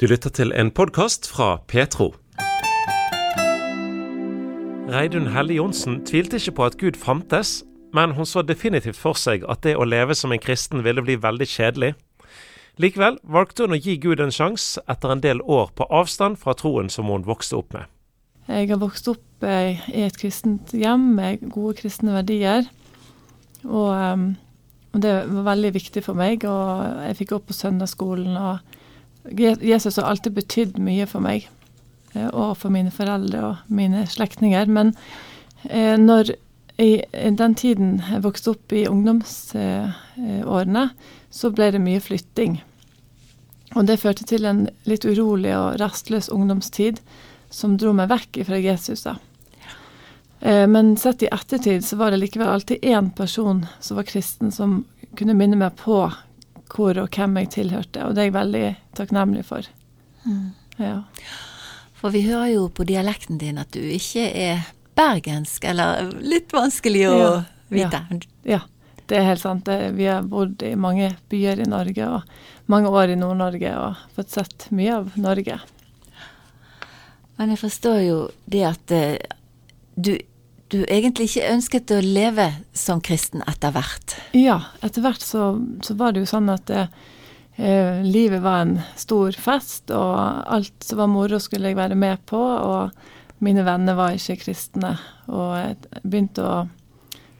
Du lytter til en podkast fra Petro. Reidun Helle Johnsen tvilte ikke på at Gud fantes, men hun så definitivt for seg at det å leve som en kristen ville bli veldig kjedelig. Likevel valgte hun å gi Gud en sjanse etter en del år på avstand fra troen som hun vokste opp med. Jeg har vokst opp eh, i et kristent hjem med gode kristne verdier. Og, um, og, det var veldig viktig for meg. Og jeg fikk gå på søndagsskolen. Og Jesus har alltid betydd mye for meg. Eh, og for mine foreldre og mine slektninger. Men eh, når i, den tiden jeg vokste opp i ungdomsårene, så ble det mye flytting. Og det førte til en litt urolig og rastløs ungdomstid som dro meg vekk fra Jesus. Eh, men sett i ettertid så var det likevel alltid én person som var kristen, som kunne minne meg på hvor og hvem jeg tilhørte, og det er jeg veldig takknemlig for. Mm. Ja. For vi hører jo på dialekten din at du ikke er bergensk, eller litt vanskelig å Ja, vite. Ja, det er helt sant. Vi har bodd i mange byer i Norge, og mange år i Nord-Norge, og fått sett mye av Norge. Men jeg forstår jo det at eh, du, du egentlig ikke ønsket å leve som kristen etter hvert. Ja, etter hvert så, så var det jo sånn at eh, livet var en stor fest, og alt som var moro skulle jeg være med på, og mine venner var ikke kristne. Og jeg begynte å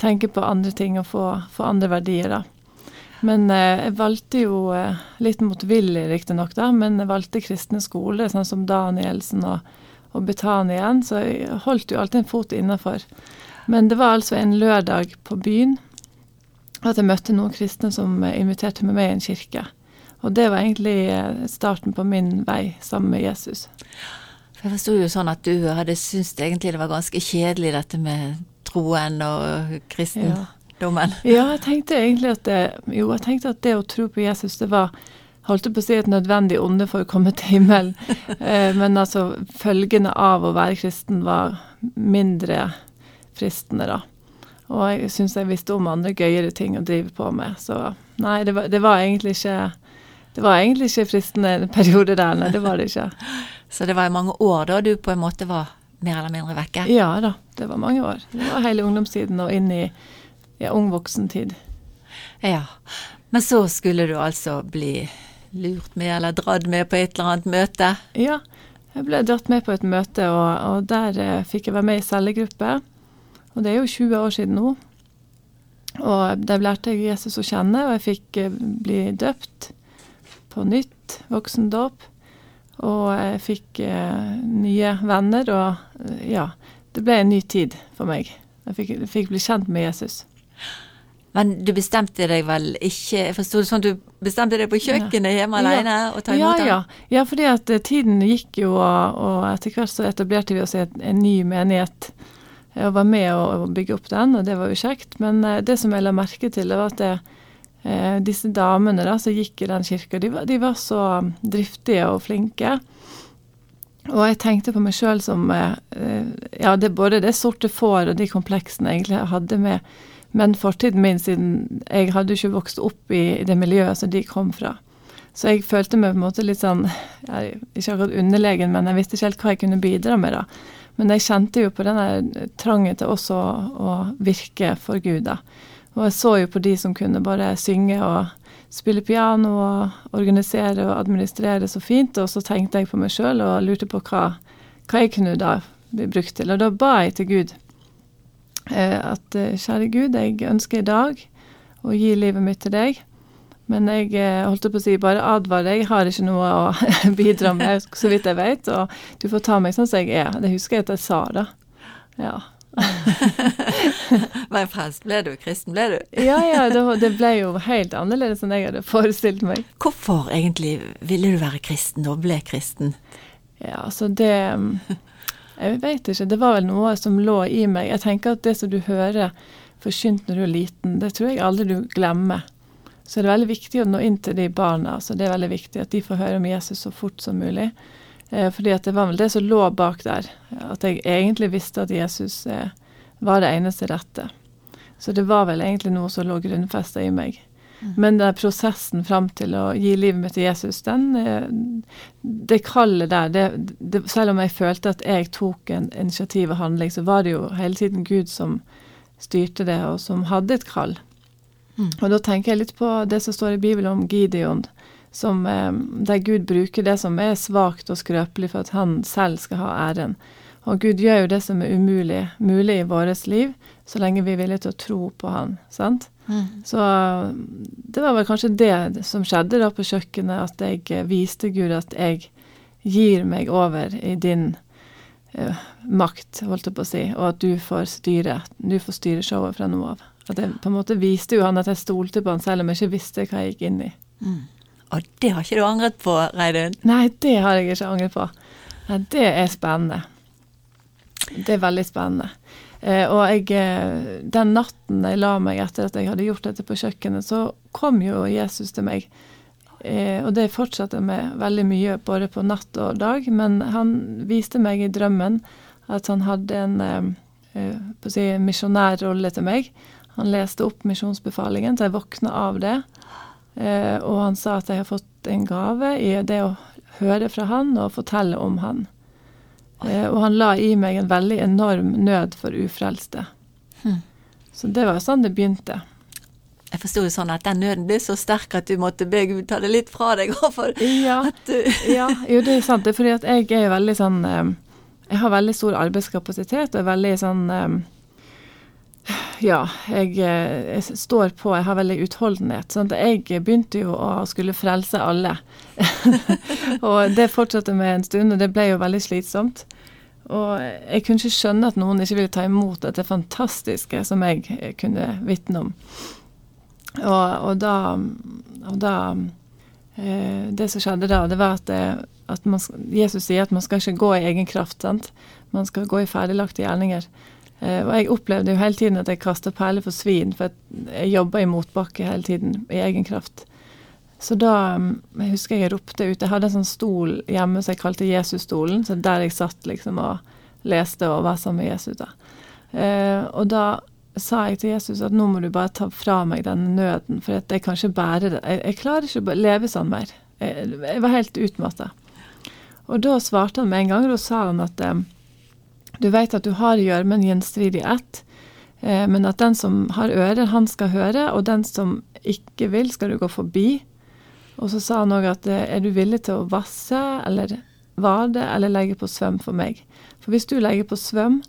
tenke på andre ting og få, få andre verdier, da. Men eh, jeg valgte jo eh, litt motvillig, riktignok, da, men jeg valgte kristne skoler, sånn som Danielsen og, og Betanien, så jeg holdt jo alltid en fot innafor. Men det var altså en lørdag på byen at jeg møtte noen kristne som eh, inviterte meg med i en kirke. Og det var egentlig eh, starten på min vei sammen med Jesus. For jeg forsto jo sånn at du hadde syntes egentlig det var ganske kjedelig dette med troen og kristendommen. Ja, jeg tenkte egentlig at det, jo, jeg tenkte at det å tro på Jesus, det var holdt på å si et nødvendig onde for å komme til himmelen. Eh, men altså, følgene av å være kristen var mindre fristende, da. Og jeg syns jeg visste om andre gøyere ting å drive på med. Så nei, det var, det var egentlig ikke det var egentlig ikke fristende en periode der, nei, det var det ikke. Så det var i mange år da du på en måte var mer eller mindre vekke? Ja da, det var mange år. Det var hele ungdomstiden og inn i ja, ung voksentid. Ja. Men så skulle du altså bli lurt med eller dratt med på et eller annet møte? Ja, jeg ble dratt med på et møte, og, og der eh, fikk jeg være med i cellegruppe. Og det er jo 20 år siden nå. Og der lærte jeg Jesus å kjenne, og jeg fikk eh, bli døpt på nytt, voksendåp. Og jeg fikk eh, nye venner, og eh, ja, det ble en ny tid for meg. Jeg fikk, jeg fikk bli kjent med Jesus. Men du bestemte deg vel ikke Jeg forsto det sånn du bestemte deg på kjøkkenet hjemme Ja. alene og ta Ja, imot ham? ja. ja, fordi at eh, tiden gikk jo, og, etter hvert så etablerte vi oss i en ny menighet. Jeg var med å, bygge opp den, og det var jo kjekt. Men eh, det som jeg la merke til, det var at det, eh, disse damene da, som gikk i den kirka, de, var- de var så driftige og flinke. Og jeg tenkte på meg sjøl som Ja, det både det sorte får og de kompleksene jeg egentlig hadde med men fortiden min, siden jeg hadde jo ikke vokst opp i det miljøet som de kom fra. Så jeg følte meg på en måte litt sånn Ikke akkurat underlegen, men jeg visste ikke helt hva jeg kunne bidra med, da. Men jeg kjente jo på denne trangen til også å, virke for Gud, da. Og jeg så jo på de som kunne bare synge og spille piano og organisere og administrere så fint, og så tenkte jeg på meg sjøl og lurte på hva, hva jeg kunne da bli brukt til. Og da ba jeg til Gud at eh, kjære Gud, jeg ønsker i dag å gi livet mitt til deg. Men jeg eh, holdt på å si bare advar deg, jeg har ikke noe å bidra med, så vidt jeg vet. Og du får ta meg sånn som jeg er. Det husker jeg at jeg sa, da. Ja. Men frelst ble du? Kristen ble du? Ja, ja, det, det ble jo helt annerledes enn jeg hadde forestilt meg. Hvorfor egentlig ville du være kristen og ble kristen? Ja, altså det mm, Jeg vet ikke. Det var vel noe som lå i meg. Jeg tenker at det som du hører forkynt når du er liten, det tror jeg aldri du glemmer. Så det er veldig viktig å nå inn til de barna. Så det er veldig viktig at de får høre om Jesus så fort som mulig. Eh, fordi at det var vel det som lå bak der. At jeg egentlig visste at Jesus eh, var det eneste rette. Så det var vel egentlig noe som lå grunnfesta i meg. Men den prosessen fram til å gi livet mitt til Jesus, den eh, Det kallet der, det, det, selv om jeg følte at jeg tok en initiativ og handling, så var det jo hele tiden Gud som styrte det, og som hadde et kall. Mm. Og da tenker jeg litt på det som står i Bibelen om Gideon, som, eh, der Gud bruker det som er svakt og skrøpelig for at han selv skal ha æren. Og Gud gjør jo det som er umulig, mulig i vårt liv, så lenge vi er villige til å tro på Han. sant? Mm. Så det var vel kanskje det som skjedde da på kjøkkenet, at jeg eh, viste Gud at jeg gir meg over i din uh, makt, holdt jeg på å si, og at du får styre, du får styre showet fra nå av. At jeg på en måte viste jo han at jeg stolte på han selv om jeg ikke visste hva jeg gikk inn i. Mm. Og det har ikke du angret på, Reidun? Nei, det har jeg ikke angret på. Nei, det er spennende. Det er veldig spennende. Eh, og jeg, eh, den natten jeg la meg etter at jeg hadde gjort dette på kjøkkenet, så kom jo Jesus til meg. Eh, og det fortsatte med veldig mye både på natt og dag, men han viste meg i drømmen at han hadde en si, misjonærrolle til meg. Han leste opp misjonsbefalingen, så jeg våkna av det. Og han sa at jeg har fått en gave i det å høre fra han og fortelle om han. Eh, og han la i meg en veldig enorm nød for ufrelste. Hmm. Så det var jo sånn det begynte. Jeg forsto jo sånn at den nøden ble så sterk at du måtte be Gud ta det litt fra deg. Ja, ja jo, det er sant. Det er fordi at jeg er veldig sånn eh, Jeg har veldig stor arbeidskapasitet og er veldig sånn eh, Ja, jeg, eh, jeg står på, jeg har veldig utholdenhet. Sånn at jeg begynte jo å skulle frelse alle. og det fortsatte med en stund, og det ble jo veldig slitsomt. Og jeg kunne ikke skjønne at noen ikke ville ta imot dette fantastiske som jeg eh, kunne vitne om. Og, og da, og da eh, Det som skjedde da, det var at, det, at man, Jesus sier at man skal ikke gå i egen kraft. sant? Man skal gå i ferdiglagte gjerninger. Eh, og jeg opplevde jo hele tiden at jeg kasta perler for svin, for jeg, jobba i motbakke hele tiden i egen kraft. Så da jeg husker jeg ropte ut Jeg hadde en sånn stol hjemme som jeg kalte Jesusstolen, så der jeg satt liksom og leste og var sammen med Jesus. da. Eh, og da sa jeg til Jesus at nå må du bare ta fra meg den nøden, for at jeg kan ikke bære det. Jeg, jeg klarer ikke å leve sånn mer. Jeg, jeg var helt utmatta. Og da svarte han med en gang, og da sa han at eh, du vet at du har gjørmen gjenstridig ett, eh, men at den som har ører, han skal høre, og den som ikke vil, skal du gå forbi. Og så sa han òg at eh, er du villig til å vasse eller vade eller legge på svøm for meg? For hvis du legger på svøm,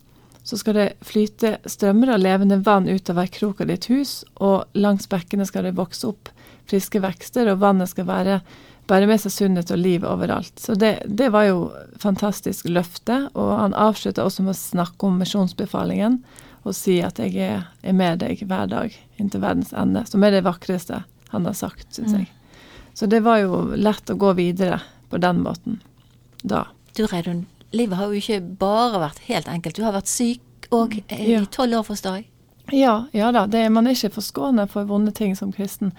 så skal det flyte strømmer av levende vann ut av hver krok av ditt hus, og langs bekkene skal det vokse opp friske vekster, og vannet skal være, bære med seg sunnhet og liv overalt. Så det, det var jo fantastisk løfte, og han avslutta også med å snakke om misjonsbefalingen og si at jeg er, er med deg hver dag inntil verdens ende, som er det vakreste han har sagt, syns jeg. Så det var jo lett å gå videre på den måten da. Du Reidun, livet har jo ikke bare vært helt enkelt. Du har vært syk òg i Ja. tolv år, forstår jeg. Ja, ja da. Det, man er ikke forskånet for vonde ting som kristen.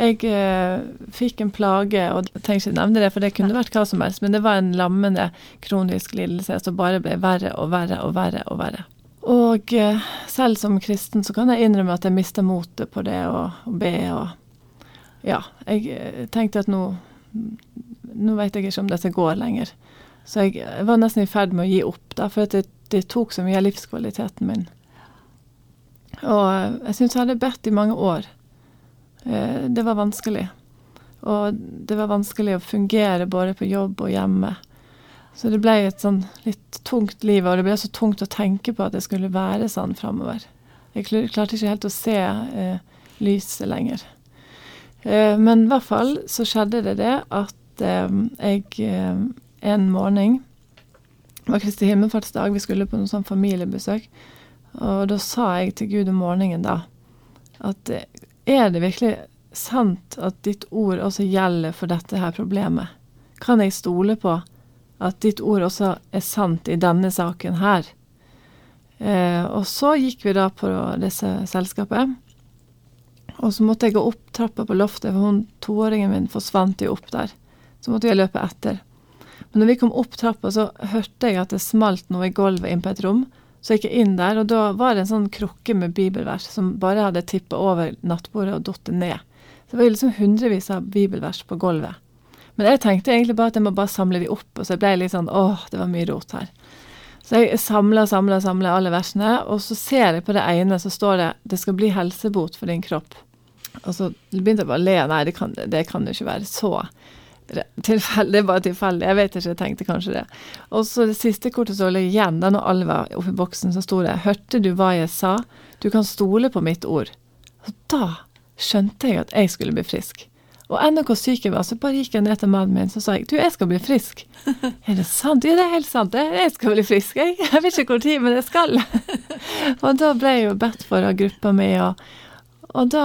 Jeg eh, fikk en plage, og jeg trenger ikke nevne det, for det kunne vært hva som helst, men det var en lammende kronisk lidelse som bare ble verre og verre og verre og verre. Og eh, selv som kristen så kan jeg innrømme at jeg mista motet på det å, be og Ja, jeg eh, tenkte at nå Nå vet jeg ikke om dette går lenger. Så jeg, jeg var nesten i ferd med å gi opp, da, for det, det tok så mye av livskvaliteten min. Og eh, jeg syns jeg hadde bedt i mange år. Eh, Det var vanskelig. Og det var vanskelig å fungere både på jobb og hjemme. Så det ble et sånn litt tungt liv, og det ble så tungt å tenke på at det skulle være sånn framover. Jeg klarte ikke helt å se eh, lyset lenger. Eh, men i hvert fall så skjedde det det at eh, jeg eh, en morgen Det var Kristi himmelfartsdag, vi skulle på noe sånn familiebesøk. Og da sa jeg til Gud om morgenen da at er det virkelig sant at ditt ord også gjelder for dette her problemet? Kan jeg stole på at ditt ord også er sant i denne saken her? Eh, og så gikk vi da på disse selskapet. Og så måtte jeg gå opp trappa på loftet, for hun toåringen min forsvant jo opp der. Så måtte jeg løpe etter. Men når vi kom opp trappa, så hørte jeg at det smalt noe i gulvet inn på et rom. Så jeg gikk inn der, og da var det en sånn krukke med bibelvers som bare hadde tippa over nattbordet og datt ned. Så det var liksom hundrevis av bibelvers på gulvet. Men jeg tenkte egentlig bare at jeg må bare samle de opp, og så ble jeg litt sånn åh, det var mye rot her. Så jeg samla, samla, samla alle versene, og så ser jeg på det ene, så står det 'Det skal bli helsebot for din kropp'. Og så begynte jeg bare å le. Nei, det kan, det kan jo ikke være så tilfeldig. Det er bare tilfeldig. Jeg vet ikke, jeg tenkte kanskje det. Og så det siste kortet som lå igjen, da når Alva var oppi boksen, så sto det 'Hørte du hva jeg sa? Du kan stole på mitt ord'. Og da skjønte jeg at jeg skulle bli frisk. Og enda hvor syk jeg var, så bare gikk jeg ned til mannen min så sa jeg, du, jeg skal bli frisk. er det sant? Ja, det er helt sant. Jeg skal bli frisk. Jeg, jeg vet ikke tid, men jeg skal. og da ble jeg jo bedt for av gruppa mi. og og da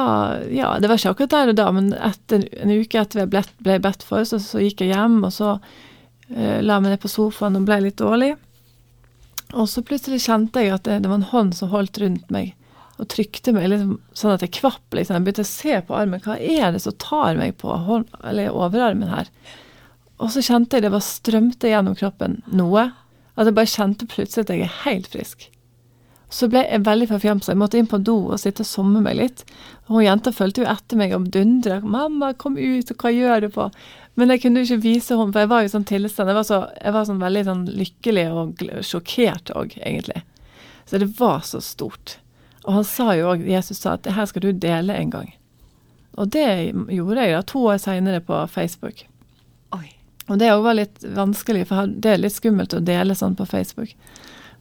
Ja, det var ikke akkurat der og da, men etter, en uke etter jeg ble, bedt for, så, så, gikk jeg hjem, og så uh, la meg ned på sofaen og ble litt dårlig. Og så plutselig kjente jeg at det, det var en hånd som holdt rundt meg og trykte meg liksom, sånn at jeg kvapp. Liksom. Jeg begynte å se på armen. Hva er det som tar meg på hånd, eller overarmen her? Og så kjente jeg det var strømte gjennom kroppen noe. At jeg bare kjente plutselig at jeg er helt frisk. Så ble jeg veldig forfjamsa. Jeg måtte inn på do og sitte og somme meg litt. Og hun jenta fulgte jo etter meg og dundra. 'Mamma, kom ut, og hva gjør du på?' Men jeg kunne jo ikke vise henne, for jeg var jo i sånn tilstand. Jeg var, så, jeg var sånn veldig sånn lykkelig og sjokkert òg, egentlig. Så det var så stort. Og han sa jo òg, Jesus sa at det her skal du dele en gang. Og det gjorde jeg da to år seinere på Facebook. Oi. Og det òg var litt vanskelig, for det er litt skummelt å dele sånn på Facebook.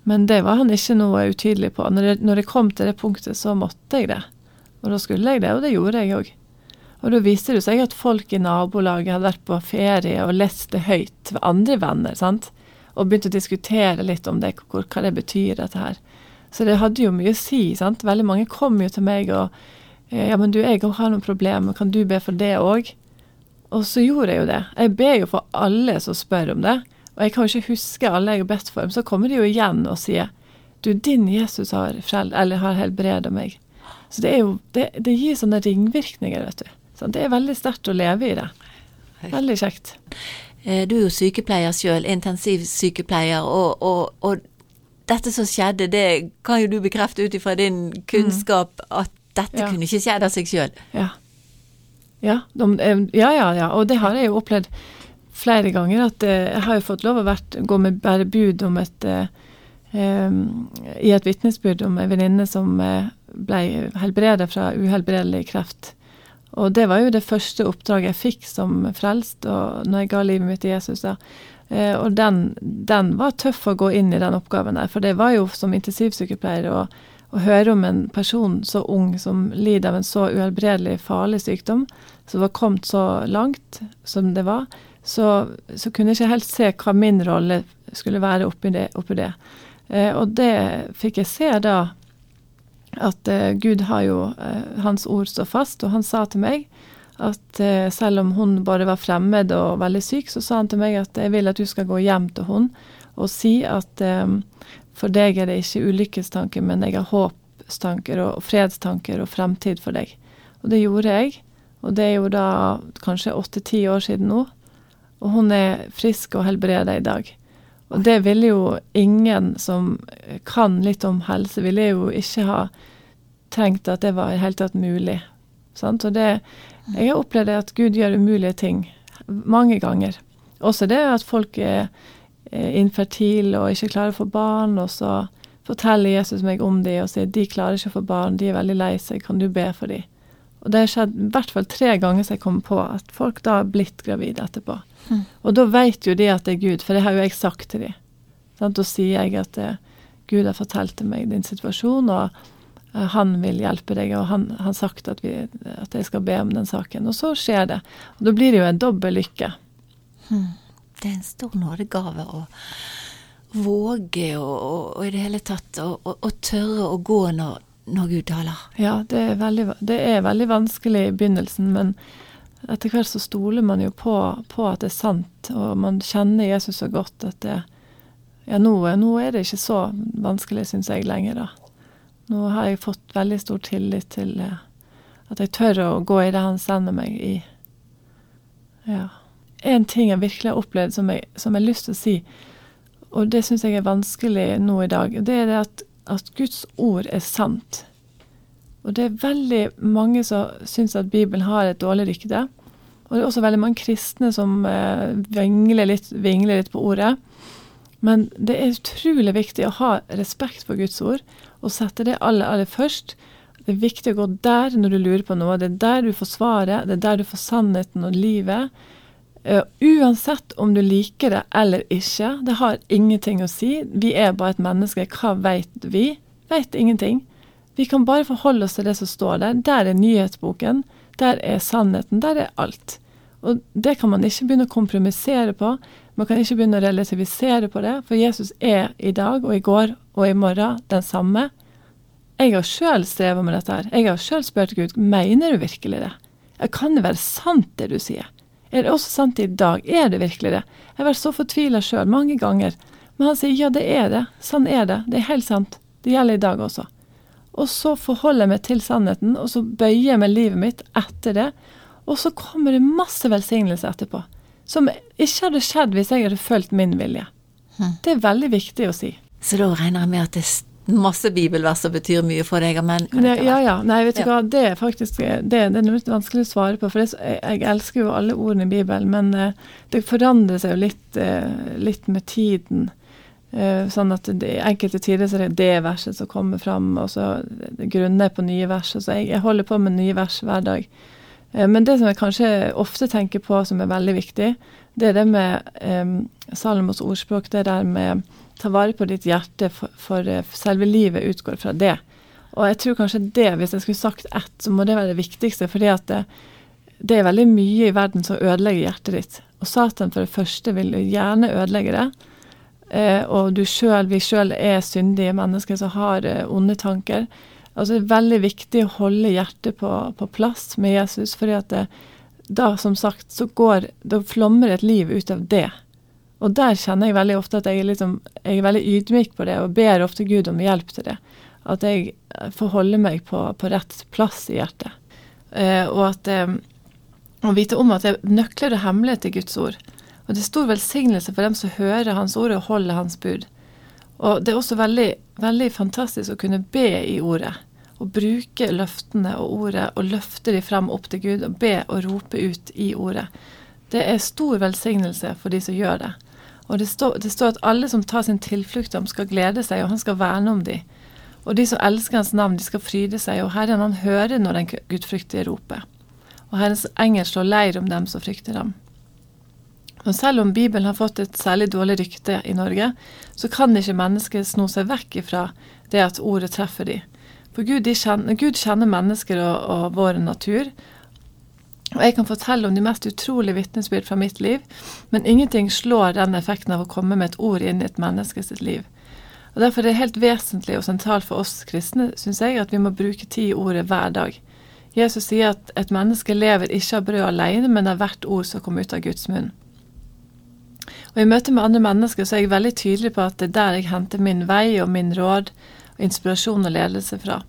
Men det var han ikke noe utydelig på. Når det, når jeg kom til det punktet, så måtte jeg det. Og da skulle jeg det, og det gjorde jeg òg. Og da viste det seg at folk i nabolaget hadde vært på ferie og lest det høyt ved andre venner, sant. Og begynte å diskutere litt om det, hva det betyr, dette her. Så det hadde jo mye å si. sant? Veldig mange kom jo til meg og eh, Ja, men du, jeg har noen problemer, kan du be for det òg? Og så gjorde jeg jo det. Jeg ber jo for alle som spør om det. Og jeg kan jo ikke huske alle jeg har bedt for, men så kommer de jo igjen og sier du, din Jesus har, eller har helbreda meg. Så det, jo, det, det, gir sånne ringvirkninger, vet du. Så det er veldig sterkt å leve i det. Veldig kjekt. Eh, du er jo sykepleier sjøl, intensivsykepleier, og, og, og dette som skjedde, det kan jo du bekrefte ut ifra din kunnskap mm. at dette ja. kunne ikke skjedd av seg sjøl. Ja. Ja, de, ja, ja, ja. Og det har jeg jo opplevd flere ganger. At eh, jeg har jo fått lov å gå med bare bud om et um, I et vitnesbyrd om ei venninne som ble helbredet fra uhelbredelig kreft. Og det var jo det første oppdraget jeg fikk som frelst, og når jeg ga livet mitt til Jesus. da. Eh, og den, den, var tøff å gå inn i den oppgaven der. For det var jo som intensivsykepleier å, å høre om en person så ung som lider av en så uhelbredelig farlig sykdom, som var kommet så langt som det var, så, så kunne jeg ikke helt se hva min rolle skulle være oppi det. Oppi det. Eh, og det fikk jeg se da, at eh, Gud har jo eh, Hans ord står fast, og han sa til meg at eh, selv om hun bare var fremmed og veldig syk, så sa han til meg at jeg vil at du skal gå hjem til hun og si at eh, for deg er det ikke ulykkestanker, men jeg har håpstanker og fredstanker og fremtid for deg. Og det gjorde jeg. Og det er jo da kanskje åtte-ti år siden nå. Og hun er frisk og helbreda i dag. Og det ville jo ingen som kan litt om helse, ville jo ikke ha tenkt at det var i hele tatt mulig. Sant? Og det, jeg har opplevd at Gud gjør umulige ting mange ganger. Også det at folk er infertile og ikke klarer å få barn, og så forteller Jesus meg om de og sier de klarer ikke å få barn, de er veldig lei seg, kan du be for de? Og det har skjedd i hvert fall tre ganger som jeg kommer på at folk da har blitt gravide etterpå. Mm. Og da vet jo de at det er Gud, for det har jo jeg sagt til dem. Da sier jeg at det, Gud har fortalt til meg din situasjon, og Eh, han vil hjelpe deg, og han har sagt at, vi, at, jeg skal be om den saken. Og så skjer det. Og da blir det jo en dobbel lykke. Mm. Det er en stor nådegave å våge og, i det hele tatt å tørre å gå når, når Gud. Ja, det er, veldig, det er, veldig, vanskelig i begynnelsen, men etter hvert så stoler man jo på, på, at det er sant, og man kjenner Jesus så godt at det Ja, nå, nå er det ikke så vanskelig, syns jeg, lenger, da. Nå har jeg fått veldig stor tillit til eh, at jeg tør å gå i det han sender meg i. Ja. En ting jeg virkelig har opplevd som jeg, som jeg har lyst til å si, og det syns jeg er vanskelig nå i dag, det er det at, at Guds ord er sant. Og det er veldig mange som syns at Bibelen har et dårlig rykte. Og det er også veldig mange kristne som eh, vingler, litt, vingler litt på ordet. Men det er utrolig viktig å ha respekt for Guds ord, og sette det aller, aller først. Det er viktig å gå der når du lurer på noe. Det er der du får svaret, det er der du får sannheten og livet. Uh, uansett om du liker det eller ikke, det har ingenting å si. Vi er bare et menneske. Hva vet vi? Vet ingenting. Vi kan bare forholde oss til det som står der. Der er nyhetsboken. Der er sannheten. Der er alt. Og det kan man ikke begynne å kompromissere på. Man kan ikke begynne å relativisere på det, for Jesus er i dag og i går og i morgen den samme. Jeg har sjøl streva med dette her. Jeg har sjøl spurt Gud mener du virkelig det. Kan det være sant det du sier? Er det også sant i dag? Er det virkelig det? Jeg har vært så fortvila sjøl mange ganger. Men han sier ja, det er det. Sånn er det. Det er helt sant. Det gjelder i dag også. Og så forholder jeg meg til sannheten, og så bøyer jeg meg livet mitt etter det. Og så kommer det masse velsignelse etterpå. Som ikke hadde skjedd hvis jeg hadde fulgt min vilje. Hm. Det er veldig viktig å si. Så da regner jeg med at det masse bibelvers som betyr mye for deg, men det, Ja, ja. Nei, vet du hva, det er faktisk det, det er litt vanskelig å svare på. For det, jeg, elsker jo alle ordene i Bibelen, men uh, det forandrer seg jo litt, uh, litt med tiden. Sånn at det, enkelte tider så er det det verset som kommer fram, og så grunner jeg på nye vers. Så jeg, jeg, holder på med nye vers hver dag. men det som jeg kanskje ofte tenker på som er veldig viktig, det er det med um, Salomos ordspråk, det der med ta vare på ditt hjerte, for, for, eh, selve livet utgår fra det. Og jeg tror kanskje det, hvis jeg skulle sagt ett, så må det være det viktigste. fordi at det, det er veldig mye i verden som ødelegger hjertet ditt. Og Satan for det første vil gjerne ødelegge det. Eh, og du selv, vi sjøl er syndige mennesker som har eh, onde tanker. Altså Det er veldig viktig å holde hjertet på, på plass med Jesus, fordi at det, da, som sagt, så går Da flommer et liv ut av det. Og der kjenner jeg veldig ofte at jeg, liksom, jeg er veldig ydmyk på det, og ber ofte Gud om hjelp til det. At jeg får holde meg på, på rett plass i hjertet. Eh, og at eh, å vite om at det er nøkler og hemmeligheter i Guds ord. Og det er stor velsignelse for dem som hører Hans ord og holder Hans bud. Og det er også veldig, veldig fantastisk å kunne be i ordet. Å bruke løftene og ordet og løfte de frem opp til Gud og be og rope ut i ordet. Det er stor velsignelse for de som gjør det. Og det står, det står, at alle som tar sin tilflukt om, skal glede seg, og han skal verne om dem. Og de som elsker hans navn, de skal fryde seg, og Herren han hører når den gudfryktige roper. Og Herrens engel slår leir om dem som frykter ham. Og selv om Bibelen har fått et særlig dårlig rykte i Norge, så kan ikke mennesket sno seg vekk ifra det at ordet treffer dem. For Gud, kjenner, Gud kjenner mennesker og, og vår natur, og jeg kan fortelle om de mest utrolige vitnesbyrd fra mitt liv, men ingenting slår den effekten av å komme med et ord inn i et menneske sitt liv. Og Derfor er det helt vesentlig og sentralt for oss kristne, syns jeg, at vi må bruke tid i ordet hver dag. Jesus sier at et menneske lever ikke av brød alene, men av hvert ord som kommer ut av Guds munn. Og I møte med andre mennesker så er jeg veldig tydelig på at det er der jeg henter min vei og min råd, og inspirasjon og ledelse fra.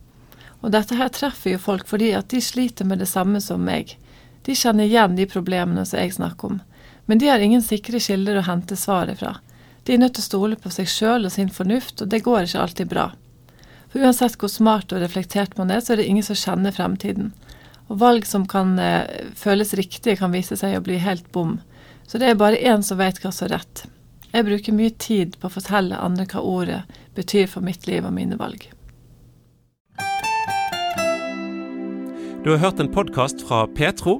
Og dette her treffer jo folk fordi at de sliter med det samme som meg. De kjenner igjen de problemene som jeg snakker om, men de har ingen sikre kilder å hente svaret fra. De er nødt til å stole på seg sjøl og sin fornuft, og det går ikke alltid bra. For uansett hvor smart og reflektert man er, så er det ingen som kjenner fremtiden. Og valg som kan eh, føles riktige, kan vise seg å bli helt bom. Så det er bare én som vet hva som er rett. Jeg bruker mye tid på å fortelle andre hva ordet betyr for mitt liv og mine valg. Du har hørt en podkast fra Petro.